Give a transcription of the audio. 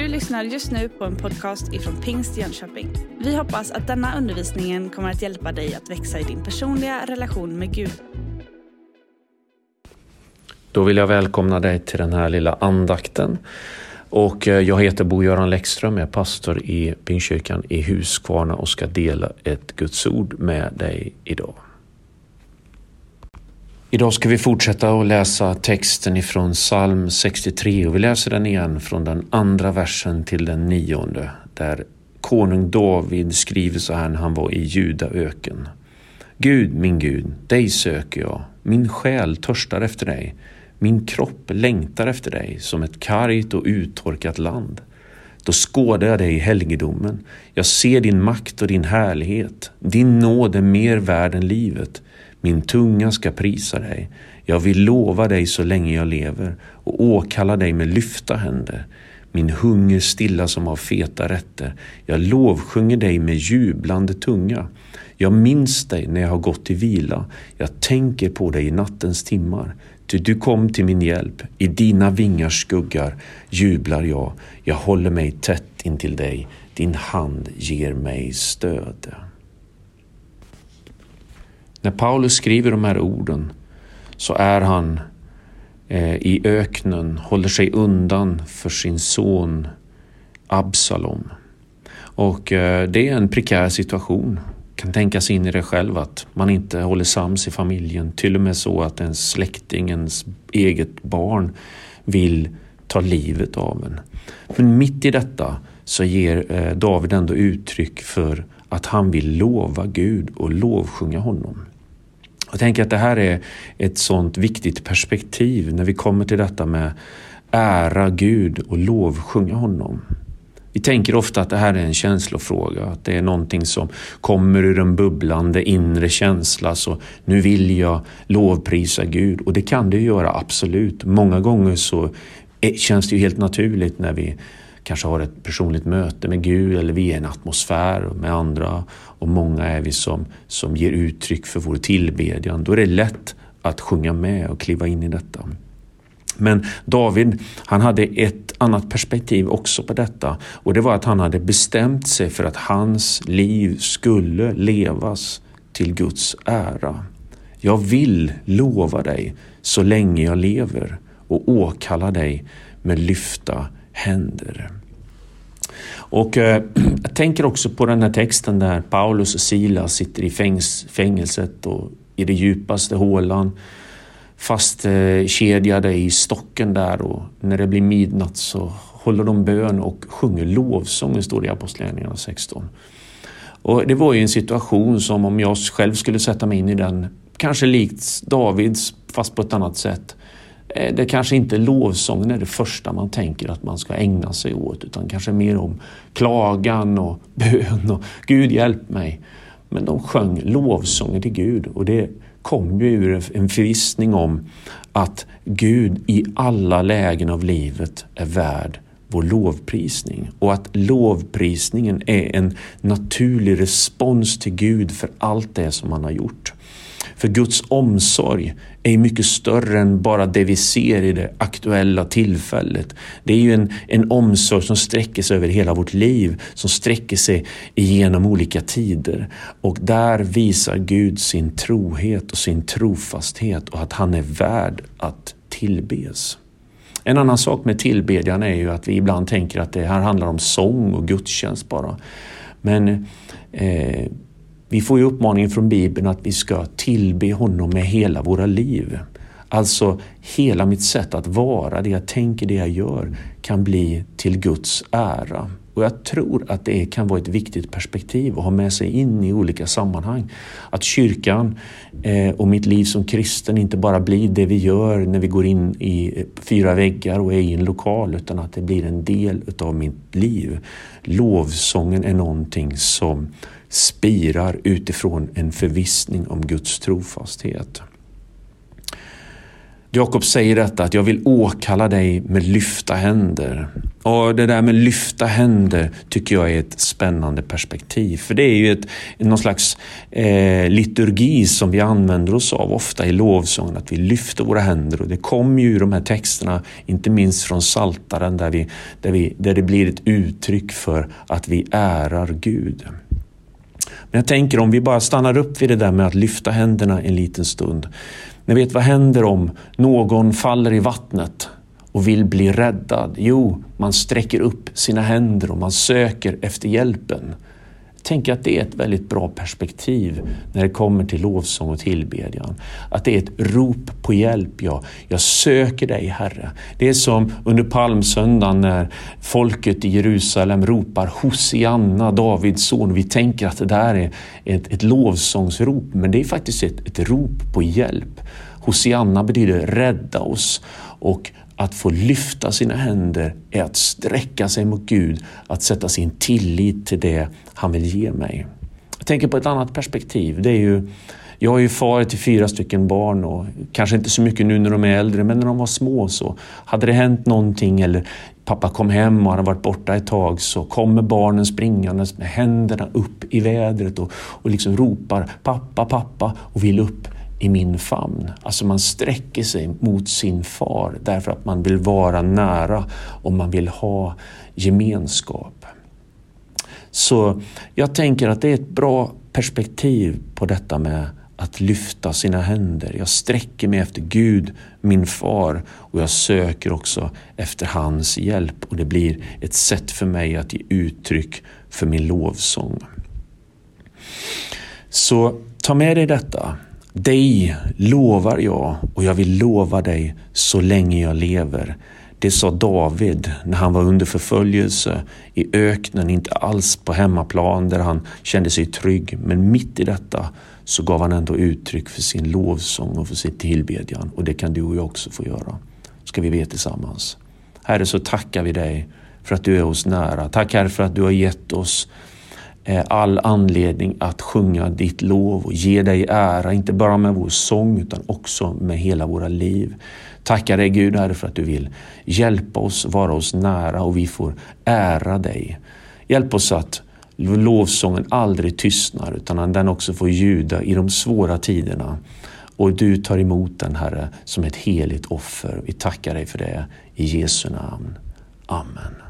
Du lyssnar just nu på en podcast ifrån Pingst Jönköping. Vi hoppas att denna undervisning kommer att hjälpa dig att växa i din personliga relation med Gud. Då vill jag välkomna dig till den här lilla andakten. Och eh, jag heter Bo-Göran Läckström, jag är pastor i Pingstkyrkan i Huskvarna och ska dela ett Guds ord med dig idag. Idag ska vi fortsätta att läsa texten ifrån psalm 63 och vi läser den igen från den andra versen till den nionde där konung David skriver så här när han var i Judaöken. Gud, min Gud, dig söker jag. Min själ törstar efter dig. Min kropp längtar efter dig som ett kargt och uttorkat land. Då skådar jag dig i helgedomen. Jag ser din makt och din härlighet. Din nåd är mer värd än livet. Min tunga ska prisa dig. Jag vill lova dig så länge jag lever och åkalla dig med lyfta händer. Min hunger stilla som av feta rätter. Jag lovsjunger dig med jublande tunga. Jag minns dig när jag har gått till vila. Jag tänker på dig i nattens timmar. Ty du kom till min hjälp. I dina vingars skuggar jublar jag. Jag håller mig tätt intill dig. Din hand ger mig stöd. När Paulus skriver de här orden så är han eh, i öknen, håller sig undan för sin son Absalom. Och eh, det är en prekär situation. Kan tänka sig in i det själv att man inte håller sams i familjen. Till och med så att ens släkting, ens eget barn vill ta livet av en. Men mitt i detta så ger eh, David ändå uttryck för att han vill lova Gud och lovsjunga honom. Jag tänker att det här är ett sånt viktigt perspektiv när vi kommer till detta med ära Gud och lovsjunga honom. Vi tänker ofta att det här är en känslofråga, att det är någonting som kommer ur en bubblande inre känsla, så nu vill jag lovprisa Gud. Och det kan det göra, absolut. Många gånger så känns det ju helt naturligt när vi kanske har ett personligt möte med Gud eller vi är i en atmosfär med andra och många är vi som, som ger uttryck för vår tillbedjan. Då är det lätt att sjunga med och kliva in i detta. Men David, han hade ett annat perspektiv också på detta och det var att han hade bestämt sig för att hans liv skulle levas till Guds ära. Jag vill lova dig så länge jag lever och åkalla dig med lyfta händer. Och eh, jag tänker också på den här texten där Paulus och Silas sitter i fängs fängelset och i det djupaste hålan fastkedjade eh, i stocken där och när det blir midnatt så håller de bön och sjunger lovsången, står det i Apostlagärningarna 16. Och det var ju en situation som om jag själv skulle sätta mig in i den, kanske likt Davids fast på ett annat sätt, Eh, det kanske inte lovsången är det första man tänker att man ska ägna sig åt utan kanske mer om klagan och bön och Gud hjälp mig. Men de sjöng lovsånger till Gud och det kom ju ur en förvissning om att Gud i alla lägen av livet är värd vår lovprisning och att lovprisningen är en naturlig respons till Gud för allt det som han har gjort. För Guds omsorg är mycket större än bara det vi ser i det aktuella tillfället. Det är ju en, en omsorg som sträcker sig över hela vårt liv, som sträcker sig igenom olika tider. Och där visar Gud sin trohet och sin trofasthet och att han är värd att tillbes. En annan sak med tillbedjan är ju att vi ibland tänker att det här handlar om sång och gudstjänst bara. Men eh, vi får ju uppmaningen från Bibeln att vi ska tillbe honom med hela våra liv. Alltså hela mitt sätt att vara, det jag tänker, det jag gör kan bli till Guds ära. Och jag tror att det kan vara ett viktigt perspektiv att ha med sig in i olika sammanhang. Att kyrkan eh, och mitt liv som kristen inte bara blir det vi gör när vi går in i eh, fyra väggar och är i en lokal utan att det blir en del utav mitt liv. Lovsången är någonting som spirar utifrån en förvissning om Guds trofasthet. Jakob säger detta att jag vill åkalla dig med lyfta händer. Och det där med lyfta händer tycker jag är ett spännande perspektiv. För det är ju ett, någon slags eh, liturgi som vi använder oss av ofta i lovsången, att vi lyfter våra händer. Och det kommer ju i de här texterna, inte minst från Saltaren där, vi, där, vi, där det blir ett uttryck för att vi ärar Gud. Men jag tänker om vi bara stannar upp vid det där med att lyfta händerna en liten stund. Ni vet vad händer om någon faller i vattnet och vill bli räddad? Jo, man sträcker upp sina händer och man söker efter hjälpen. Tänk att det är ett väldigt bra perspektiv när det kommer till lovsång och tillbedjan. Att det är ett rop på hjälp. Ja, jag söker dig Herre. Det är som under palmsöndagen när folket i Jerusalem ropar Hosianna, Davids son. Vi tänker att det där är ett, ett lovsångsrop, men det är faktiskt ett, ett rop på hjälp. Hosianna betyder rädda oss och att få lyfta sina händer är att sträcka sig mot Gud, att sätta sin tillit till det han vill ge mig. Jag tänker på ett annat perspektiv. Det är ju, jag är ju far till fyra stycken barn och kanske inte så mycket nu när de är äldre, men när de var små så hade det hänt någonting eller pappa kom hem och hade varit borta ett tag så kommer barnen springandes med händerna upp i vädret och, och liksom ropar pappa, pappa och vill upp i min famn. Alltså man sträcker sig mot sin far därför att man vill vara nära och man vill ha gemenskap. Så jag tänker att det är ett bra perspektiv på detta med att lyfta sina händer. Jag sträcker mig efter Gud, min far, och jag söker också efter hans hjälp och det blir ett sätt för mig att ge uttryck för min lovsång. Så ta med dig detta. Dig lovar jag och jag vill lova dig så länge jag lever. Det sa David när han var under förföljelse i öknen, inte alls på hemmaplan där han kände sig trygg. Men mitt i detta så gav han ändå uttryck för sin lovsång och för sin tillbedjan. Och det kan du och jag också få göra. Ska vi be tillsammans. Herre, så tackar vi dig för att du är oss nära. Tack Herre för att du har gett oss Eh, all anledning att sjunga ditt lov och ge dig ära, inte bara med vår sång utan också med hela våra liv. Tackar dig Gud Herre för att du vill hjälpa oss, vara oss nära och vi får ära dig. Hjälp oss att lovsången aldrig tystnar utan att den också får ljuda i de svåra tiderna. Och du tar emot den Herre som ett heligt offer. Vi tackar dig för det i Jesu namn. Amen.